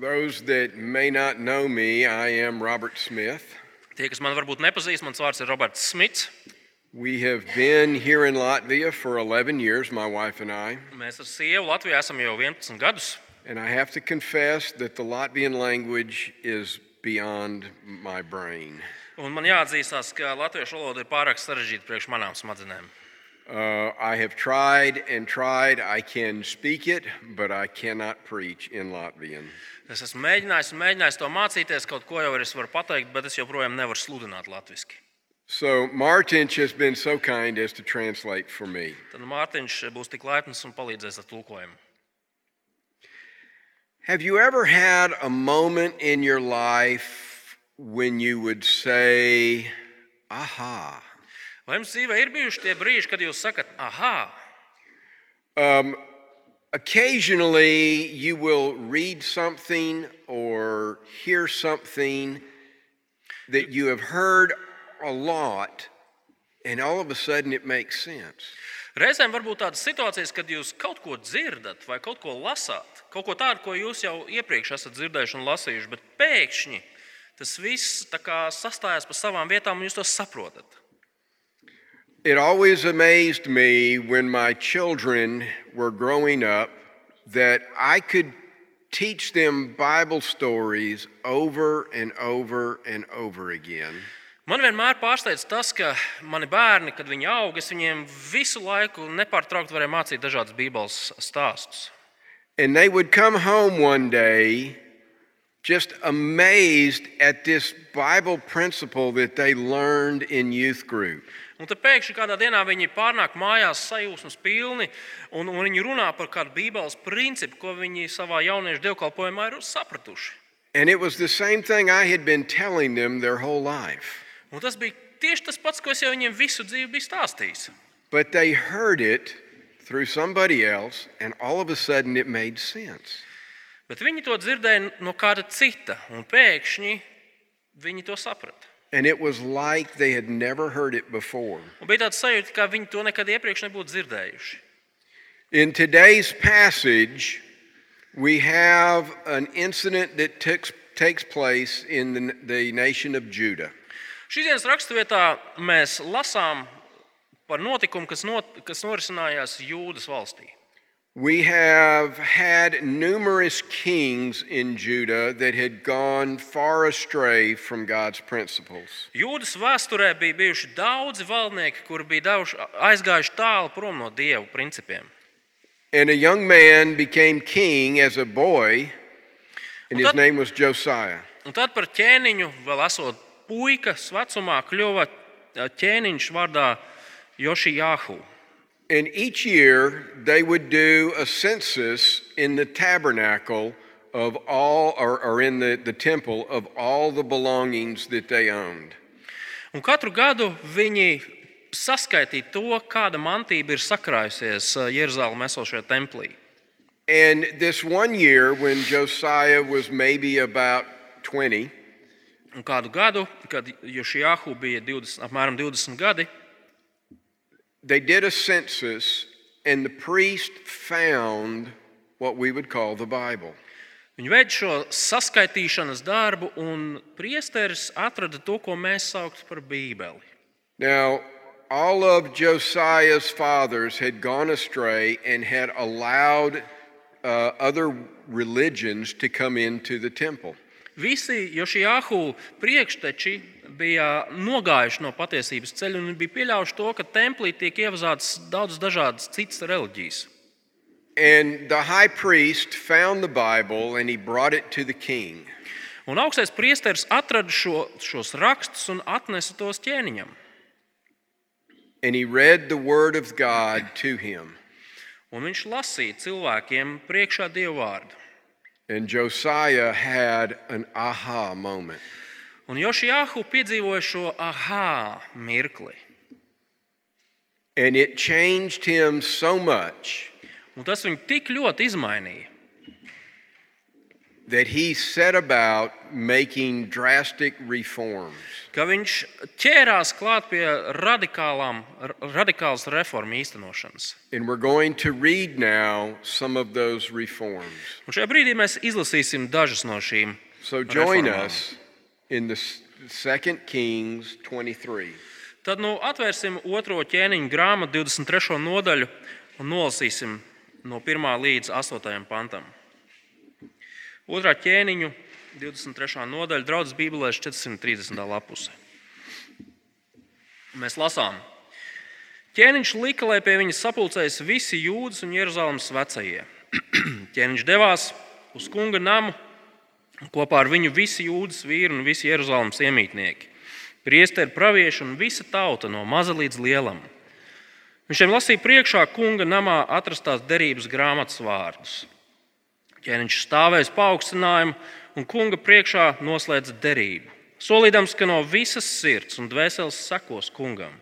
those that may not know me, I am Robert Smith. Tie, kas man varbūt nepazīst, mans vārds ir Roberts Smits. We have been here in Latvia for 11 years, my wife and I. Mēs ar sievu Latvijā esam jau 11 gadus. And I have to confess that the Latvian language is beyond my brain. Un man jāatzīstās, ka latviešu valoda ir pārāk sarežģīta priekš manām smadzenēm. Uh, I have tried and tried. I can speak it, but I cannot preach in Latvian. Es esmu mēģinājis, un mēģinājis to mācīties, kaut ko jau es varu pateikt, bet es joprojām nevaru sludināt latviešu. So Martinch has been so kind as to translate for me. Tad Mārtiņš būs tik laipns un palīdzēs ar tulkojumu. Have you ever had a moment in your life when you would say, aha? Vai jums dzīvē ir bijuši tie brīži, kad jūs sakat, ah, Um, occasionally, you will read something or hear something that you have heard a lot, and all of a sudden it makes sense. Reizēm var būt tādas situācijas, kad jūs kaut ko dzirdat vai kaut ko lasāt, kaut ko tādu, ko jūs jau iepriekš esat dzirdējuši un lasījuši, bet pēkšņi tas viss sastājas pa savām vietām un jūs to saprotat. It always amazed me when my children were growing up that I could teach them Bible stories over and over and over again. Man vienmēr pārsteidz tas, ka mani bērni, kad viņi aug, es viņiem visu laiku nepārtraukti varēju mācīt dažādas Bībeles stāstus. And they would come home one day just amazed at this Bible principle that they learned in youth group. Un tad pēkšņi kādā dienā viņi pārnāk mājās sajūsmas pilni, un, un viņi runā par kādu Bībeles principu, ko viņi savā jauniešu dievkalpojumā ir sapratuši. And it was the same thing I had been telling them their whole life. Un tas bija tieši tas pats, ko es jau viņiem visu dzīvi biju stāstījis. But they heard it through somebody else, and all of a sudden it made sense. Bet viņi to dzirdēja no kāda cita, un pēkšņi viņi to saprata. And it was like they had never heard it before. Un bija tāds sajūta, ka viņi to nekad iepriekš nebūtu dzirdējuši. In today's passage, we have an incident that takes takes place in the, the nation of Judah. Šīs dienas raksturvietā mēs lasām par notikumu, kas, not, kas norisinājās Jūdas valstī. We have had numerous kings in Judah that had gone far astray from God's principles. Jūdas vēsturē bija bijuši daudzi valdnieki, kuri bija devuši, aizgājuši tālu prom no dievu principiem. And a young man became king as a boy, and his that- name was Josiah. Un tad par ķēniņu, vēl esot puikas vecumā, kļuva ā, ķēniņš vārdā Jošijāhu. And each year they would do a census in the tabernacle of all, or, or in the, the temple, of all the belongings that they owned. Un katru gadu viņi saskaitīja to, kāda mantība ir sakrājusies ā, Jeruzalemē esošajā templī. And this one year, when Josiah was maybe about 20, Un kādu gadu, kad Jošijāhu bija 20, apmēram 20 gadi, they did a census, and the priest found what we would call the Bible. Viņi veica šo saskaitīšanas darbu, un priesteris atrada to, ko mēs saucam par Bībeli. Now, all of Josiah's fathers had gone astray and had allowed uh, other religions to come into the temple. Visi Jošijāhu priekšteči bija nogājuši no patiesības ceļa un bija pieļāvuši to, ka templī tiek ievazātas daudzas dažādas citas reliģijas. And the high priest found the Bible and he brought it to the king. Un augstais priesteris atrada šo, šos rakstus un atnesa tos ķēniņam. And he read the word of God to him. Un viņš lasīja cilvēkiem priekšā dievu vārdu. And Josiah had an aha moment. Un Jošijāhu piedzīvoja šo aha mirkli. And it changed him so much Un tas viņu tik ļoti izmainīja. that he set about making drastic reforms. ka viņš ķērās klāt pie radikālām, ra- radikālas reformu īstenošanas. And we're going to read now some of those reforms. Un šajā brīdī mēs izlasīsim dažas no šīm. So join Reformām. us in the s- 2 Kings 23. Tad nu, atvērsim otro ķēniņu grāmatu, 23. nodaļu, un nolasīsim no 1 līdz 8 pantam. Otrā ķēniņu, 23. nodaļa, draudzes Bībelē, 430. lapuse. Mēs lasām. Ķēniņš lika, lai pie viņa sapulcējas visi jūdas un Jeruzalemes vecie. Ķēniņš devās uz kunga namu, kopā ar viņu visi jūdas vīri un visi Jeruzalemes iemītnieki priesteri, pravieši un visa tauta no maza līdz lielam. Viņš šiem lasīja priekšā kunga namā atrastās derības grāmatas vārdus. Ķēniņš stāvēs paaugstinājumu un kunga priekšā noslēdz derību, solīdams, ka no visas sirds un dvēseles sekos kungam.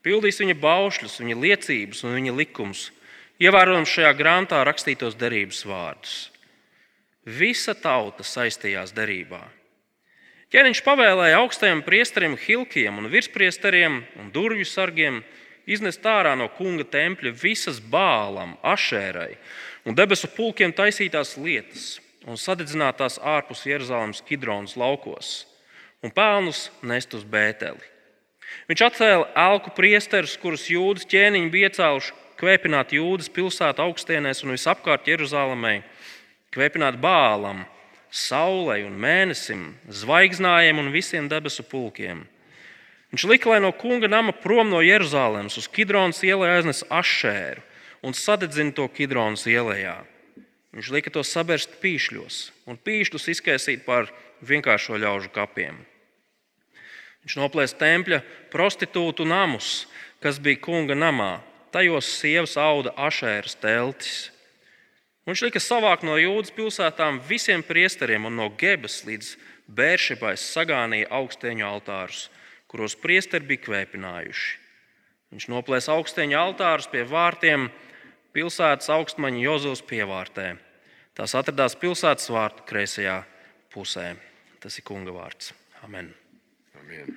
Pildīs viņa baušļus, viņa liecības un viņa likumus, ievērojams šajā grāmatā rakstītos derības vārdus. Visa tauta saistījās derībā. Ķēniņš pavēlēja augstajam priesterim Hilkiem un virspriesteriem un durvju sargiem iznest ārā no kunga tempļa visas bālam, ašērai un debesu pulkiem taisītās lietas un sadedzināt tās ārpus Jeruzalemes Kidronas laukos un pelnus nest uz Bēteli. Viņš atcēla elku priesterus, kurus jūdas ķēniņi bija iecēluši kvēpināt jūdas pilsētu augstienēs un visapkārt Jeruzalemē, kvēpināt bālam, saulei un mēnesim, zvaigznājiem un visiem debesu pulkiem. Viņš lika, lai no kunga nama prom no Jeruzalemes uz Kidronas ielai aiznes ašēru un sadedzina to Kidronas ielā. Viņš lika to sabērst pīšļos un pīšļus izkaisīt par vienkāršo ļaužu kapiem. Viņš noplēs tempļa prostitūtu namus, kas bija kunga namā. Tajos sievas auda ašēras teltis. Viņš lika savākt no jūdas pilsētām visiem priesteriem un no Gebas līdz Bēršabai sagānīja augstēņu altārus, kuros priesteri bija kvēpinājuši. Viņš noplēs augstēņu altārus pie vārtiem pilsētas augstmaņa Jozovas pievārtē. Tās atradās pilsētas vārtu kreisajā pusē. Tas ir kunga vārds. Amen. Amen.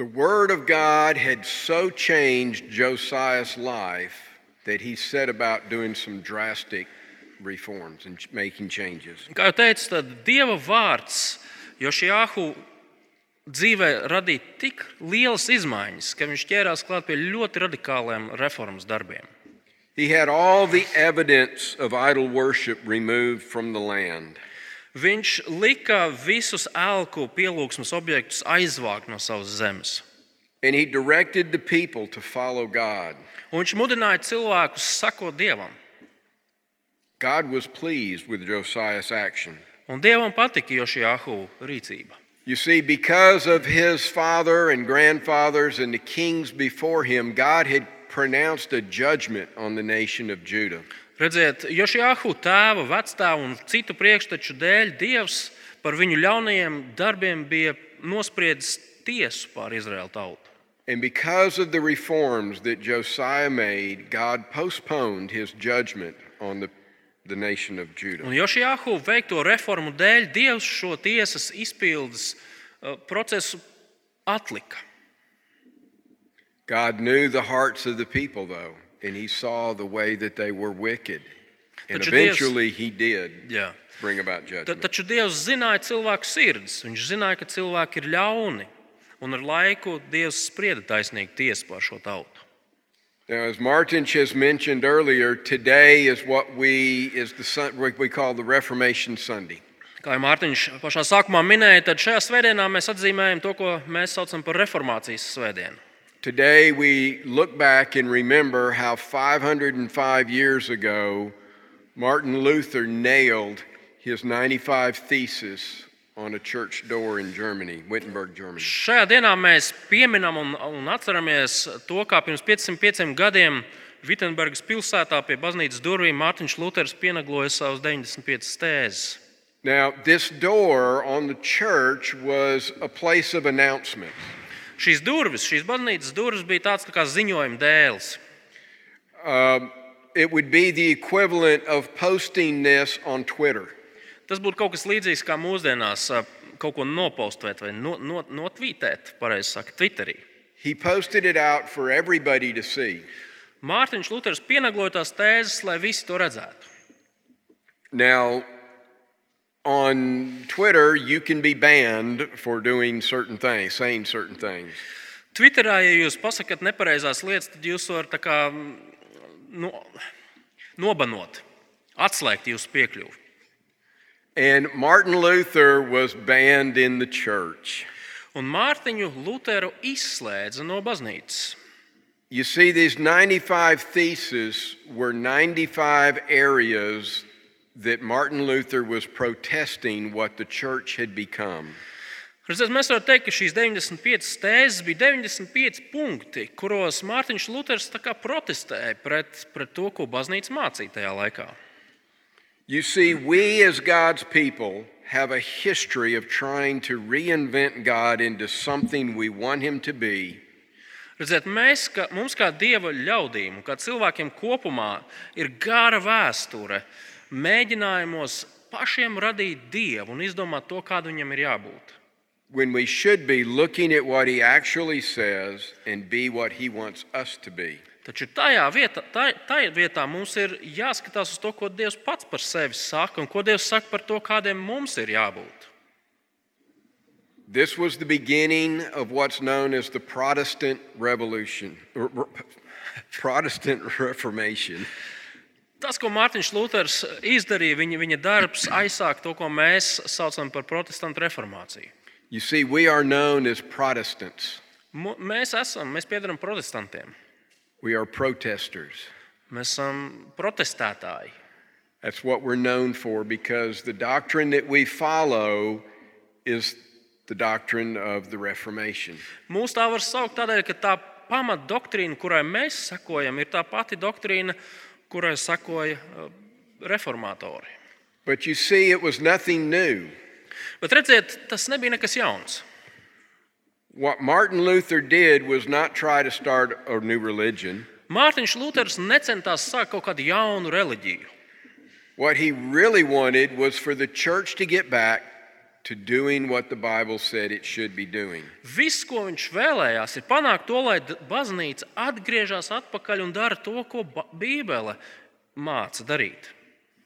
The Word of God had so changed Josiah's life that he set about doing some drastic reforms and making changes. Kā jau teicu, tad Dieva vārds Jošijāhu dzīvē radīja tik lielas izmaiņas, ka viņš ķērās klāt pie ļoti radikāliem reformas darbiem. He had all the evidence of idol worship removed from the land. Viņš lika visus elku pielūgsmes objektus aizvākt no savas zemes. And he directed the people to follow God. Un viņš mudināja cilvēkus sekot Dievam. God was pleased with Josiah's action. Un Dievam patika Jošijāhu rīcība. You see, because of his father and grandfathers and the kings before him, God had pronounced a judgment on the nation of Judah. Redziet, Jošijāhu tēva, vectēva un citu priekšteču dēļ Dievs par viņu ļaunajiem darbiem bija nospriedzis tiesu pār Izraēlu tautu. And because of the reforms that Josiah made, God postponed his judgment on the, the nation of Judah. Un Jošijāhu veikto reformu dēļ Dievs šo tiesas izpildes uh, procesu atlika. God knew the hearts of the people, though, and he saw the way that they were wicked. And Taču Dievs- eventually he did Jā. bring about judgment. Taču Dievs zināja cilvēku sirdis. Viņš zināja, ka cilvēki ir ļauni. Un ar laiku Dievs sprieda taisnīgu tiesu par šo tautu. Now, as Martin has mentioned earlier, today is what we is the what we call the Reformation Sunday. Kā jau Mārtiņš pašā sākumā minēja, tad šajā svētdienā mēs atzīmējam to, ko mēs saucam par reformācijas svētdienu. Today we look back and remember how 505 years ago Martin Luther nailed his 95 thesis on a church door in Germany, Wittenberg, Germany. Šajā dienā mēs pieminam un, un atceramies to, kā pirms 505 gadiem Vitsenburgas pilsētā pie baznīcas durvīm Mārtiņš Luters pienagloja savus 95 tēzes. Now, this door on the church was a place of announcement. Šīs durvis, šīs baznīcas durvis bija tāds tā kā ziņojuma dēls. Um, it would be the equivalent of posting this on Twitter. Tas būtu kaut kas līdzīgs kā mūsdienās kaut ko nopostēt vai no, no, notvītēt, pareizi sakot, Twitterī. He posted it out for everybody to see. Mārtiņš Luters pienagloja tās tēzes, lai visi to redzētu. Now, on Twitter, you can be banned for doing certain things, saying certain things. Twitterā, ja jūs pasakāt nepareizās lietas, tad jūs varat tā kā, mm, no, nobanot, atslēgt jūsu piekļuvi. And Martin Luther was banned in the church. Un Mārtiņu Lutheru izslēdza no baznīcas. You see, these 95 theses were 95 areas that Martin Luther was protesting what the church had become. Redziet, mēs varam teikt, ka šīs 95 tēzes bija 95 punkti, kuros Mārtiņš Luters protestēja pret, pret to, ko baznīca mācīja tajā laikā. You see, we as God's people have a history of trying to reinvent God into something we want Him to be. Redziet, mēs, kā, mums kā dieva ļaudīm, kā cilvēkiem kopumā, ir gara vēsture mēģinājumos pašiem radīt dievu un izdomāt to, kādu viņam ir jābūt. when we should be looking at what he actually says and be what he wants us to be. Taču tajā vietā, tai, tajā vietā mums ir jāskatās uz to, ko Dievs pats par sevi saka un ko Dievs saka par to, kādiem mums ir jābūt. This was the beginning of what's known as the Protestant Revolution, Protestant Reformation. Tas, ko Mārtiņš Luters izdarīja, viņa, viņa darbs aizsāka to, ko mēs saucam par protestantu reformāciju. You see, we are known as Protestants. Mu- Mēs esam, mēs piedarām protestantiem. We are protesters. Mēs esam protestētāji. That's what we're known for because the doctrine that we follow is the doctrine of the Reformation. Mūsu tā var saukt tādēļ, ka tā pamatdoktrīna, kurai mēs sekojam, ir tā pati doktrīna, kurai sekoja uh, reformatori. But you see, it was nothing new. Bet redziet, tas nebija nekas jauns. What Martin Luther did was not try to start a new religion. Mārtiņš Luters necentās sākt kaut kādu jaunu reliģiju. What he really wanted was for the church to get back to doing what the Bible said it should be doing. Viss, ko viņš vēlējās, ir panākt to, lai baznīca atgriežas atpakaļ un dara to, ko Bībele māca darīt.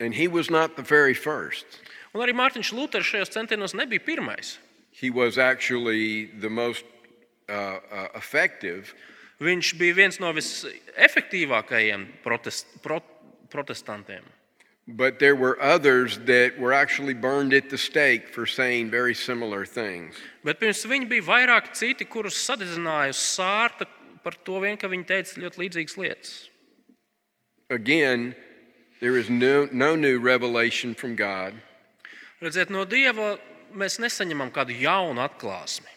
And he was not the very first. Un arī Mārtiņš Luters šajos centienos nebija pirmais. He was actually the most uh, uh, effective, Viņš bija viens no visefektīvākajiem protest, pro, protestantiem. But there were others that were actually burned at the stake for saying very similar things. Bet pirms viņa bija vairāki citi, kurus sadedzināja uz sārta par to, vien, ka viņi teica ļoti līdzīgas lietas. Again, there is no, no new revelation from God. Redziet, no Dieva mēs nesaņemam kādu jaunu atklāsmi.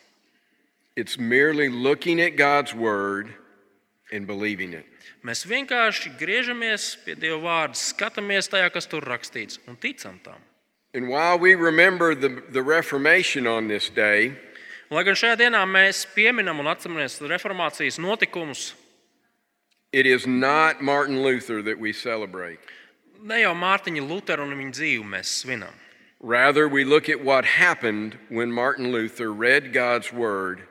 It's merely looking at God's word and believing it. Mēs vienkārši griežamies pie Dieva vārda, skatāmies tajā, kas tur rakstīts, un ticam tam. And while we remember the, the Reformation on this day, Un, lai gan šajā dienā mēs pieminam un atceramies reformācijas notikumus, it is not Martin Luther that we celebrate. ne jau Mārtiņa Lutera un viņa dzīvi mēs svinam. Rather, we look at what happened when Martin Luther read God's word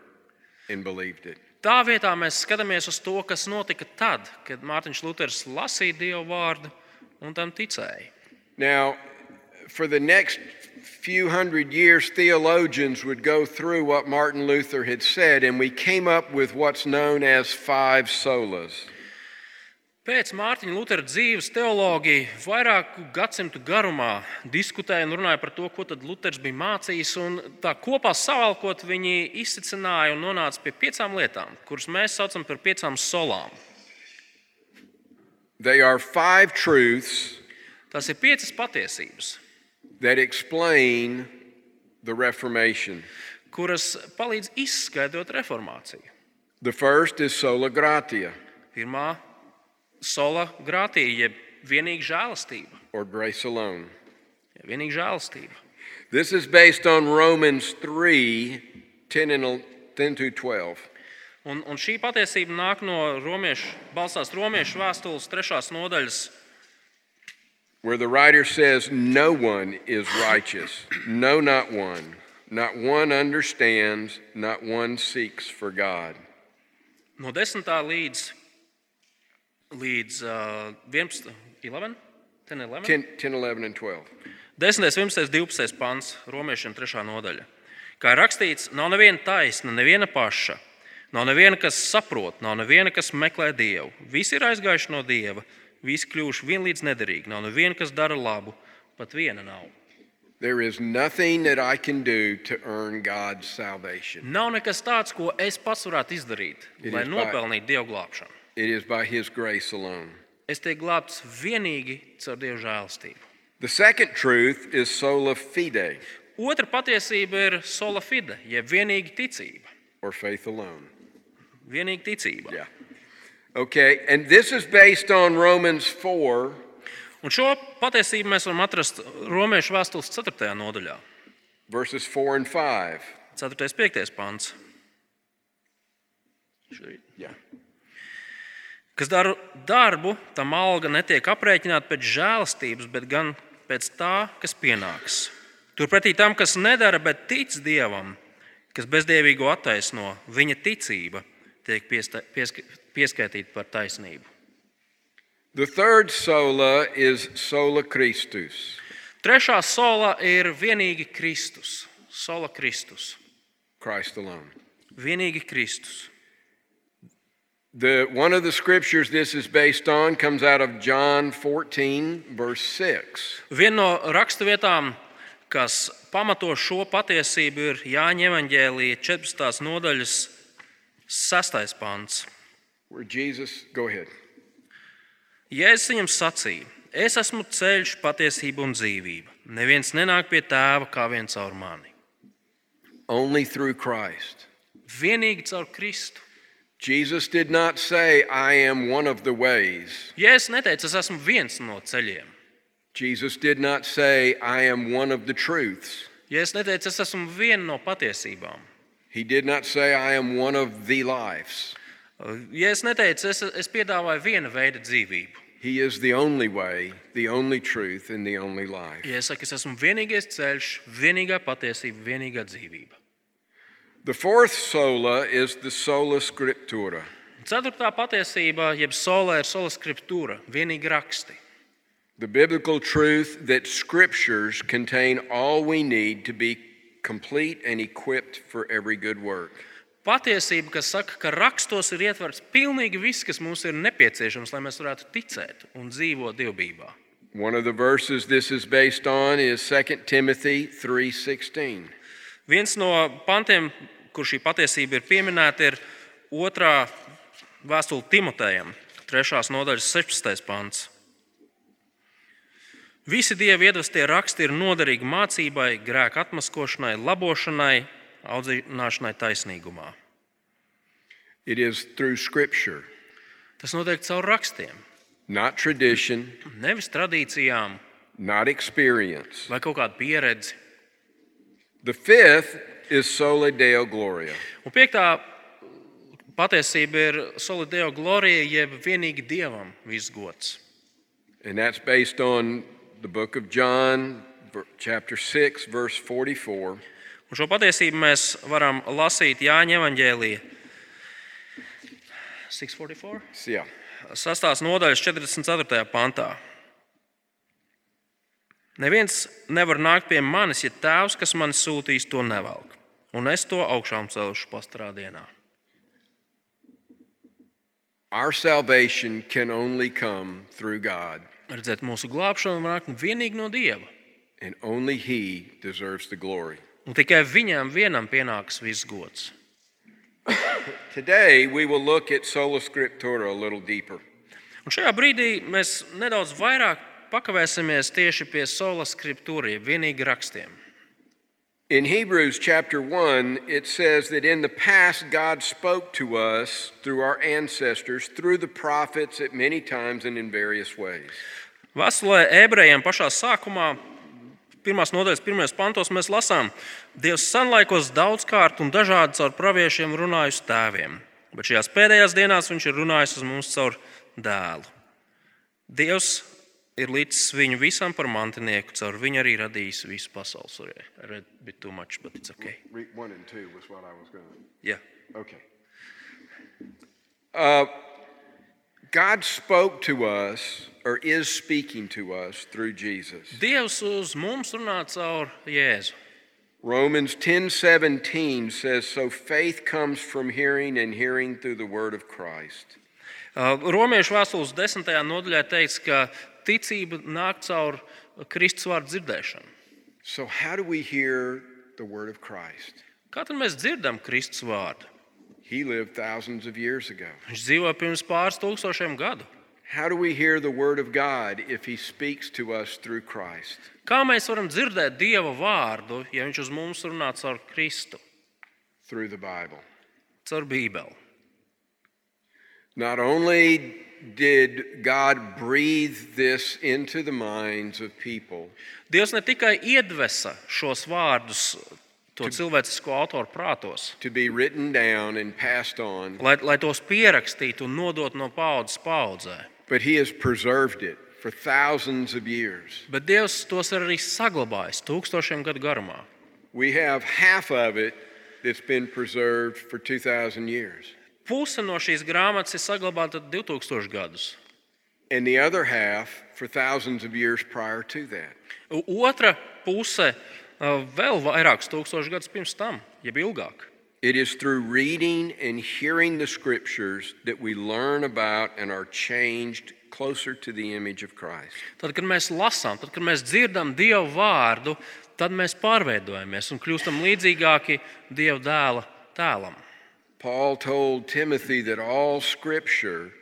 and believed it. Tā vietā mēs skatāmies uz to, kas notika tad, kad Mārtiņš Luters lasīja Dieva vārdu un tam ticēja. Now, for the next few hundred years, theologians would go through what Martin Luther had said, and we came up with what's known as five solas. Pēc Mārtiņa Lutera dzīves teologi vairāku gadsimtu garumā diskutēja un runāja par to, ko Luters bija mācījis. un Tā kopā savalkot, viņi izsicināja un nonāca pie piecām lietām, kuras mēs saucam par piecām solām. Tas ir piecas patiesības, kuras palīdz izskaidrot reformāciju. The first is sola gratia, Pirmā sola grātīja, jeb vienīga žēlastība. or grace alone. Ja, vienīga žēlastība. This is based on Romans 3 10 and el- 10 to 12. Un, un šī patiesība nāk no romiešu, balstās romiešu vēstules trešās nodaļas, where the writer says, No one is righteous, no, not one. Not one understands, not one seeks for God. no 10. līdz, līdz uh, 11. 11? 10, 11? 10, 10 11, and 12. 10, 11, 12 pants, romiešiem 3. nodaļa. Kā rakstīts, nav neviena taisna, neviena paša, nav neviena, kas saprot, nav neviena, kas meklē dievu. Visi ir aizgājuši no dieva, visi kļuvuši vienlīdz nederīgi, nav neviena, kas dara labu, pat viena nav. There is nothing that I can do to earn God's salvation. Nav nekas tāds, ko es pats varētu izdarīt, It lai is by- nopelnītu dievu glābšanu. It is by His grace alone. Es tiek glābts vienīgi caur dievu žēlastību. The second truth is sola fide, Otra patiesība ir sola fide, jeb vienīga ticība. or faith alone. Vienīga ticība. Yeah. Okay, and this is based on Romans 4, Un šo patiesību mēs varam atrast Romiešu vēstules 4. nodaļā, verses 4 and 5. 4. un 5. pāns. Yeah. Kas dara darbu, tam alga netiek aprēķināta pēc žēlastības, bet gan pēc tā, kas pienāks. Turpretī tam, kas nedara, bet tic Dievam, kas bezdievīgo attaisno, viņa ticība tiek piesta- pieska- pieskaitīta par taisnību. The third sola is sola Christus, Trešā sola ir vienīgi Kristus. Sola Kristus. Christ alone. Vienīgi Kristus. The, one of the scriptures this is based on comes out of John 14, verse 6. Viena no raksturvietām, kas pamato šo patiesību, ir Jāņa Evanģēlīja 14. nodaļas 6. pants. Where Jesus, go ahead. Jēzus viņam sacīja: Es esmu ceļš, patiesība un dzīvība. Neviens nenāk pie tēva kā viens caur mani. Only through Christ. Vienīgi caur Kristu. Jesus did not say, I am one of the ways. Jēzus neteica, es esmu viens no ceļiem. Jesus did not say, I am one of the truths. Jēzus neteica, es esmu viena no patiesībām. He did not say, I am one of the lives. Jēzus neteica, es, es piedāvāju viena veida dzīvību. He is the only way, the only truth, and the only life. Jēzus saka, es esmu vienīgais ceļš, vienīgā patiesība, vienīgā dzīvība. The fourth sola is the sola scriptura. Ceturtā patiesība, jeb solē, ir sola scriptūra, vienīgi raksti. The biblical truth that scriptures contain all we need to be complete and equipped for every good work. Patiesība, kas saka, ka rakstos ir ietverts pilnīgi viss, kas mums ir nepieciešams, lai mēs varētu ticēt un dzīvot dievbijā. One of the verses this is based on is 2 Timothy 3:16. Viens no pantiem, kur šī patiesība ir pieminēta, ir otrā vēstule Timotejam, 3. nodaļas 16. pants. Visi dievi iedvestie raksti ir noderīgi mācībai, grēka atmaskošanai, labošanai, audzināšanai taisnīgumā. It is through scripture, Tas notiek caur rakstiem, not tradition, nevis tradīcijām not experience. vai kaut kādu pieredzi. The fifth is sola deo gloria. Un piektā patiesība ir solideo glorija, jeb vienīgi dievam viss gods. And that's based on the book of John, chapter 6, verse 44. Un šo patiesību mēs varam lasīt Jāņa Evangelijā 644. So, yeah. Sastās nodaļas 44. pantā. Neviens nevar nākt pie manis, ja tēvs, kas man sūtīs, to nevelk. Un es to augšām celšu pastarā dienā. Our salvation can only come through God, Redzēt, mūsu glābšana var nākt tikai no Dieva. and only He deserves the glory. Un tikai viņam vienam pienāks viss gods. Today, we will look at sola scriptura a little deeper. Un šajā brīdī mēs nedaudz vairāk pakavēsimies tieši pie sola scriptūra, jeb vienīgi rakstiem. In Hebrews chapter 1, it says that in the past God spoke to us through our ancestors, through the prophets at many times and in various ways. Vēstulē ebrejiem pašā sākumā, pirmās nodaļas, pirmajos pantos, mēs lasām, Dievs senlaikos daudzkārt un dažādi caur praviešiem runāja uz tēviem. Bet šajās pēdējās dienās viņš ir runājis uz mums caur dēlu. Dievs ir līdz viņu visam par mantinieku, caur viņu arī radījis visu pasauli. Sorry, I read a bit too much, but it's okay. Read one and two was what I was going to. Yeah. Okay. Uh, God spoke to us, or is speaking to us through Jesus. Dievs uz mums runā caur Jēzu. Romans 10:17 says, "So faith comes from hearing, and hearing through the word of Christ." Uh, Romiešu vēstules desmitajā nodaļā teikts, ka ticība nāk caur Kristus vārdu dzirdēšanu. So, how do we hear the word of Christ? Kā tad mēs dzirdam Kristus vārdu? He lived thousands of years ago. Viņš dzīvoja pirms pāris tūkstošiem gadu. How do we hear the word of God if he speaks to us through Christ? Kā mēs varam dzirdēt Dieva vārdu, ja Viņš uz mums runā caur Kristu, Through the Bible. caur Bībeli? Not only did God breathe this into the minds of people, Dievs ne tikai iedvesa šos vārdus to cilvēcisko autoru prātos, to be written down and passed on, lai, lai tos pierakstītu un nodot no paudzes paudzē. but he has preserved it for thousands of years. Bet Dievs tos ir arī saglabājis tūkstošiem gadu garumā. We have half of it that's been preserved for 2,000 years, Puse no šīs grāmatas ir saglabāta 2000 gadus. and the other half for thousands of years prior to that. Otra puse uh, vēl vairākus tūkstošus gadus pirms tam, jeb ilgāk. It is through reading and hearing the scriptures that we learn about and are changed closer to the image of Christ. Tad, kad mēs lasām, tad, kad mēs dzirdam Dieva vārdu, tad mēs pārveidojamies un kļūstam līdzīgāki Dieva dēla tēlam. Paul told Timothy that all scripture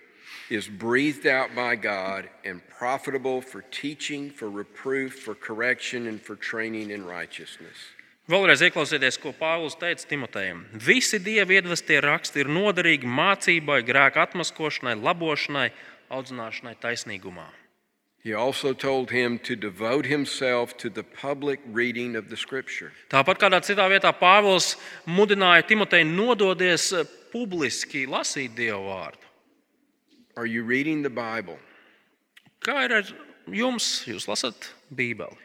is breathed out by God and profitable for teaching, for reproof, for correction, and for training in righteousness. Vēlreiz ieklausieties, ko Pāvils teica Timotejam. Visi dieva iedvestie raksti ir noderīgi mācībai, grēka atmaskošanai, labošanai, audzināšanai taisnīgumā. He also told him to devote himself to the public reading of the scripture. Tāpat kādā citā vietā Pāvils mudināja Timoteju nododies eh, publiski lasīt Dieva vārdu. Are you reading the Bible? Kā ir ar jums? Jūs lasat Bībeli?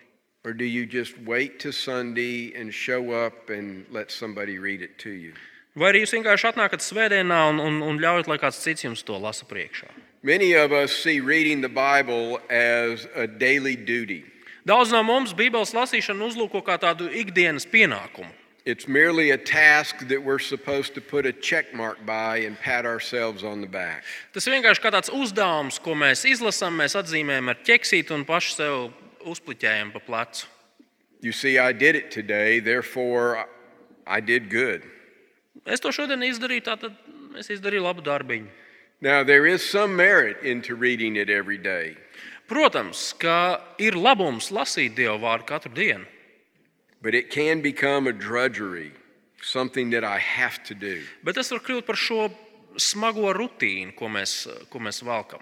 Or do you just wait to Sunday and show up and let somebody read it to you? Vai arī jūs vienkārši atnākat svētdienā un, un, un ļaujat, lai kāds cits jums to lasa priekšā? Many of us see reading the Bible as a daily duty. Daudz no mums Bībeles lasīšanu uzlūko kā tādu ikdienas pienākumu. It's merely a task that we're supposed to put a check mark by and pat ourselves on the back. Tas vienkārši kā tāds uzdevums, ko mēs izlasām, mēs atzīmējam ar ķeksīti un paši sev uzpliķējam pa plecu. You see, I did it today, therefore I did good. Es to šodien izdarīju, tātad es izdarīju labu darbiņu. Now, there is some merit into reading it every day, Protams, ka ir labums lasīt Dieva vārdu katru dienu, but it can become a drudgery, something that I have to do. bet tas var kļūt par šo smago rutīnu, ko mēs, ko mēs valkam.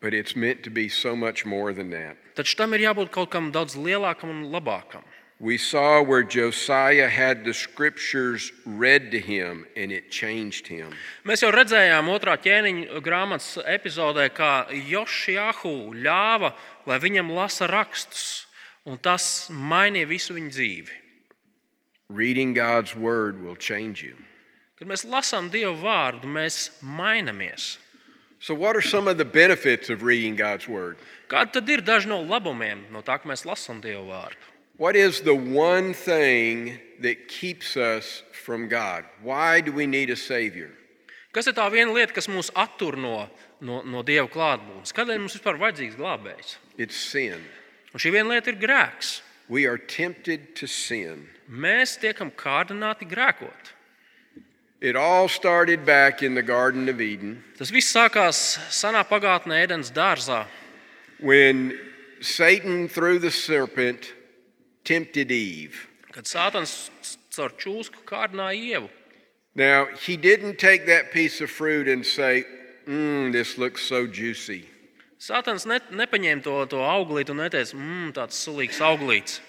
But it's meant to be so much more than that. Taču tam ir jābūt kaut kam daudz lielākam un labākam. We saw where Josiah had the scriptures read to him and it changed him. Mēs jau redzējām otrā ķēniņa grāmatas epizodē, kā Jošjāhu ļāva, lai viņam lasa rakstus, un tas mainīja visu viņa dzīvi. Reading God's word will change you. Kad mēs lasām Dieva vārdu, mēs mainamies. So, what are some of the benefits of reading God's word? Kādi tad ir daži no labumiem no tā, ka mēs lasām Dieva vārdu? What is the one thing that keeps us from God? Why do we need a Savior? Kas ir tā viena lieta, kas mūs attur no, no, no Dieva klātbūtnes? Kādēļ mums vispār vajadzīgs glābējs? It's sin. Un šī viena lieta ir grēks. We are tempted to sin. Mēs tiekam kārdināti grēkot. It all started back in the Garden of Eden Tas viss sākās senā pagātnē, Ēdens dārzā, when Satan, through the serpent, tempted Eve. kad Sātans caur čūsku kārdināja ievu. Now, he didn't take that piece of fruit and say, Mmm, this looks so juicy. Sātans ne, nepaņēma to, to auglīti un neteica, mmm, tāds sulīgs auglīts.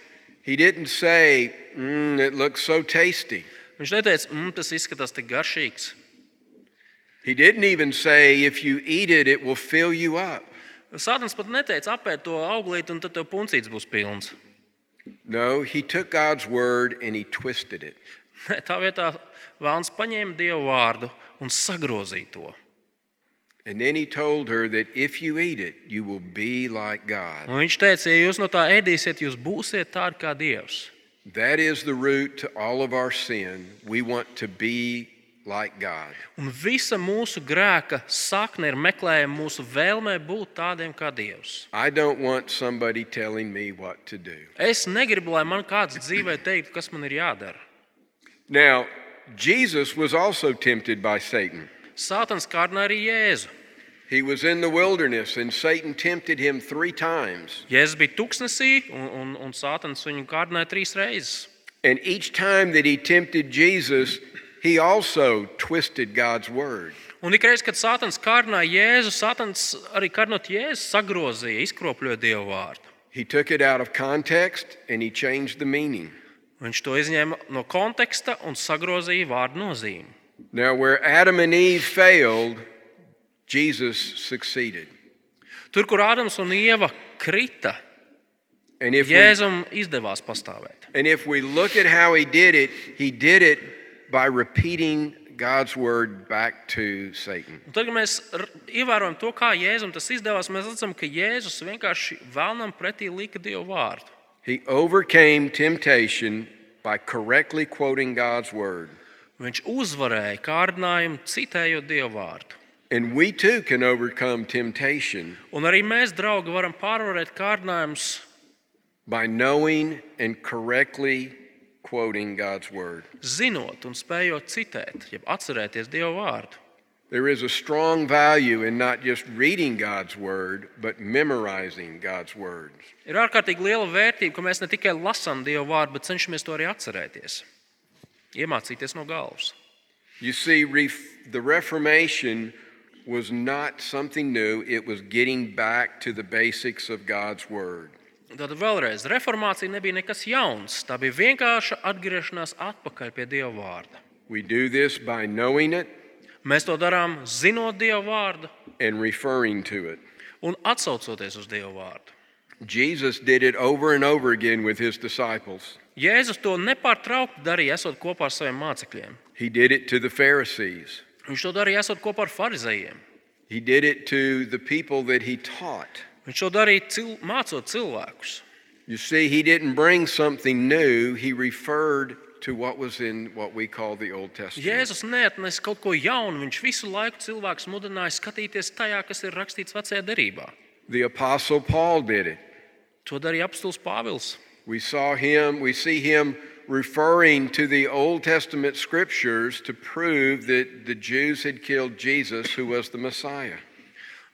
He didn't say, Mmm, it looks so tasty. Viņš neteica, mmm, tas izskatās tik garšīgs. He didn't even say, if you eat it, it will fill you up. Sātans pat neteica, apēd to auglīti, un tad tev puncīts būs pilns. No, he took God's word and he twisted it. Nē, tā vietā Vēlns paņēma Dieva vārdu un sagrozīja to. And then he told her that if you eat it, you will be like God. Un viņš teica, ja jūs no tā ēdīsiet, jūs būsiet tādi kā Dievs. That is the root to all of our sin. We want to be like God. Un visa mūsu grēka sakne ir meklējuma mūsu vēlmē būt tādiem kā Dievs. I don't want somebody telling me what to do. Es negribu, lai man kāds dzīvē teiktu, kas man ir jādara. Now, Jesus was also tempted by Satan. Sātans kārdināja arī Jēzu. He was in the wilderness and Satan tempted him three times. Jēzus bija tuksnesī, un, un, un Sātans viņu kārdināja trīs reizes. And each time that he tempted Jesus, he also twisted God's word. Un ik reiz, kad Sātans kārdināja Jēzu, Sātans arī kārdinot Jēzu, sagrozīja, izkropļoja Dievu vārdu. He took it out of context and he changed the meaning. Viņš to izņēma no konteksta un sagrozīja vārdu nozīmi. Now, where Adam and Eve failed, Jesus succeeded. Tur, kur Ādams un Ieva krita, And if, we, Jēzum izdevās pastāvēt. and if we look at how he did it, he did it by repeating God's word back to Satan. Un tad, kad mēs r- ievērojam to, kā Jēzum tas izdevās, mēs redzam, ka Jēzus vienkārši vēlnam pretī lika Dievu vārdu. He overcame temptation by correctly quoting God's word. Viņš uzvarēja kārdinājumu, citējot Dievu vārdu. And we too can overcome temptation Un arī mēs, draugi, varam pārvarēt kārdinājumus, by knowing and correctly quoting God's word. zinot un spējot citēt, jeb atcerēties Dievu vārdu. There is a strong value in not just reading God's word, but memorizing God's words. Ir ārkārtīgi liela vērtība, ka mēs ne tikai lasām Dievu vārdu, bet cenšamies to arī atcerēties. Iemācīties no galvas. You see, ref- the Reformation was not something new, it was getting back to the basics of God's word. Tad vēlreiz, reformācija nebija nekas jauns. Tā bija vienkārša atgriešanās atpakaļ pie Dieva vārda. We do this by knowing it Mēs to darām zinot Dieva vārdu and referring to it. un atsaucoties uz Dieva vārdu. Jesus did it over and over again with his disciples. Jēzus to nepārtraukti darīja, esot kopā ar saviem mācekļiem. He did it to the Pharisees. Viņš to darīja, esot kopā ar farizējiem. He did it to the people that he taught. Viņš to darīja cil mācot cilvēkus. You see, he didn't bring something new, he referred to what was in what we call the Old Testament. Jēzus neatnesa kaut ko jaunu. Viņš visu laiku cilvēkus mudināja skatīties tajā, kas ir rakstīts vecajā derībā. The Apostle Paul did it. To darīja apstults Pāvils. We saw him, we see him referring to the Old Testament scriptures to prove that the Jews had killed Jesus, who was the Messiah.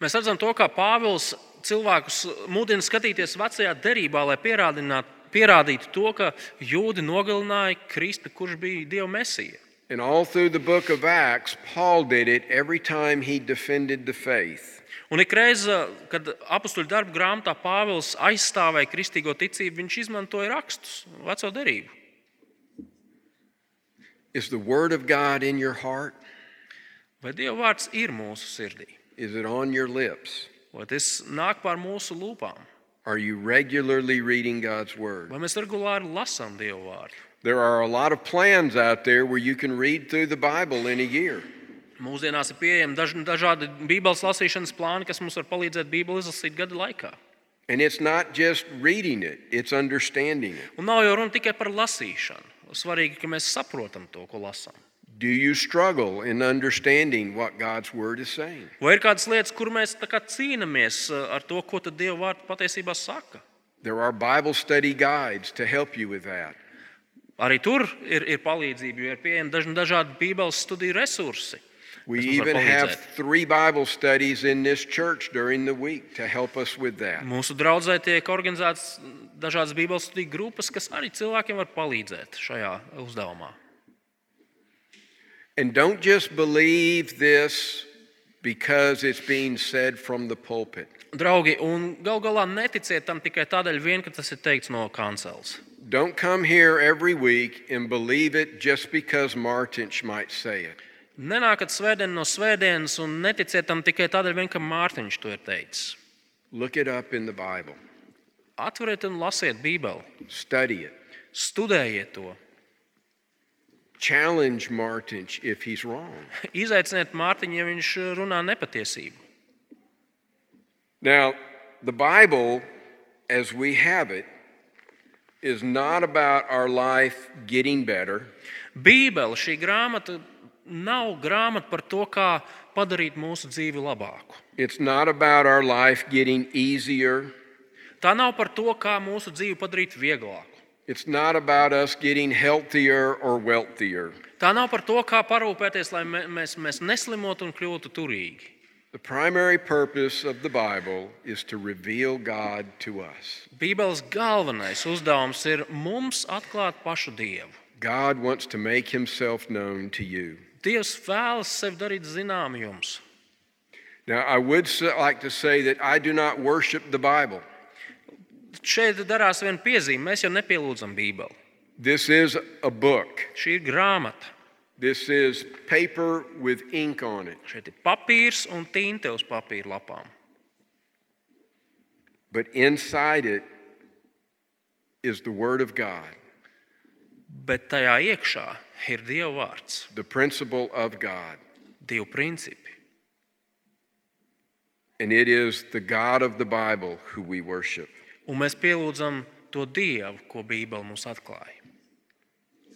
Mēs redzam to, kā Pāvils cilvēkus mudina skatīties vecajā derībā, lai pierādītu to, ka jūdi nogalināja Kristu, kurš bija Dieva mesija. And all through the book of Acts, Paul did it every time he defended the faith. Un ik reiz, kad apakstuļu darbu grāmatā Pāvils aizstāvēja kristīgo ticību, viņš izmantoja rakstus, veco derību. Is the Word of God in your heart? Vai Dieva vārds ir mūsu sirdī? Is it on your lips? Vai tas nāk pār mūsu lūpām? Are you regularly reading God's Word? Vai mēs regulāri lasām Dieva vārdu? There are a lot of plans out there where you can read through the Bible in a year. Mūsdienās ir pieejami daž, dažādi Bībeles lasīšanas plāni, kas mums var palīdzēt Bībeli izlasīt gada laikā. And it's not just reading it, it's understanding it. Un nav jau runa tikai par lasīšanu. Svarīgi, ka mēs saprotam to, ko lasām. Do you struggle in understanding what God's Word is saying? Vai ir kādas lietas, kur mēs kā cīnāmies uh, ar to, ko tad Dieva vārds patiesībā saka? There are Bible study guides to help you with that. Arī tur ir, ir palīdzība, jo ir pieejami dažādi Bībeles studiju resursi. We even have three Bible studies in this church during the week to help us with that. Mūsu draudzē tiek organizētas dažādas Bībeles studiju grupas, kas arī cilvēkiem var palīdzēt šajā uzdevumā. And don't just believe this because it's being said from the pulpit. Draugi, un gal galā neticiet tam tikai tādēļ, vien, ka tas ir teikts no kancels. Don't come here every week and believe it just because Martinch might say it. Nenākat svētdien no svētdienas un neticiet tam tikai tādēļ, vien, ka Mārtiņš to ir teicis. Look it up in the Bible, Atveriet un lasiet Bībeli, study it, studējiet to, challenge Martinch if he's wrong. izaiciniet Mārtiņu, ja viņš runā nepatiesību. Now, the Bible, as we have it, is not about our life getting better. Bībele, šī grāmata, nav grāmata par to, kā padarīt mūsu dzīvi labāku. It's not about our life getting easier. Tā nav par to, kā mūsu dzīvi padarīt vieglāku. It's not about us getting healthier or wealthier. Tā nav par to, kā parūpēties, lai mē- mēs, mēs neslimotu un kļūtu turīgi. The primary purpose of the Bible is to reveal God to us. Bībeles galvenais uzdevums ir mums atklāt pašu Dievu. God wants to make himself known to you. Dievs vēlas sevi darīt zinām jums. Now, I would s- like to say that I do not worship the Bible. Šeit darās viena piezīme. Mēs jau nepielūdzam Bībeli. This is a book. Šī ir grāmata. This is paper with ink on it. Šeit ir papīrs un tinte uz papīra lapām. But inside it is the Word of God, Bet tajā iekšā ir Dieva vārds, the principle of God. Dieva principi. And it is the God of the Bible who we worship. Un mēs pielūdzam to Dievu, ko Bībele mums atklāja.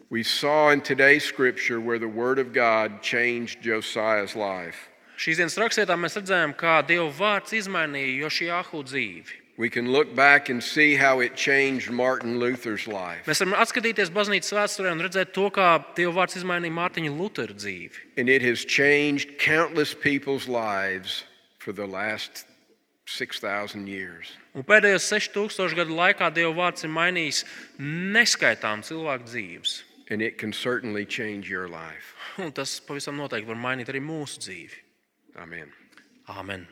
We saw in today's scripture where the Word of God changed Josiah's life. Šīs dienas rakstvietā mēs redzējām, kā Dieva vārds izmainīja Jošiahu dzīvi. We can look back and see how it changed Martin Luther's life. Mēs varam atskatīties baznīcas vēsturē un redzēt to, kā Dieva vārds izmainīja Mārtiņa Lutera dzīvi. And it has changed countless people's lives for the last 6,000 years. Un pēdējos 6000 gadu laikā Dieva vārds ir mainījis neskaitām cilvēku dzīves. And it can certainly change your life. Un tas pavisam noteikti var mainīt arī mūsu dzīvi. Amen. Āmen!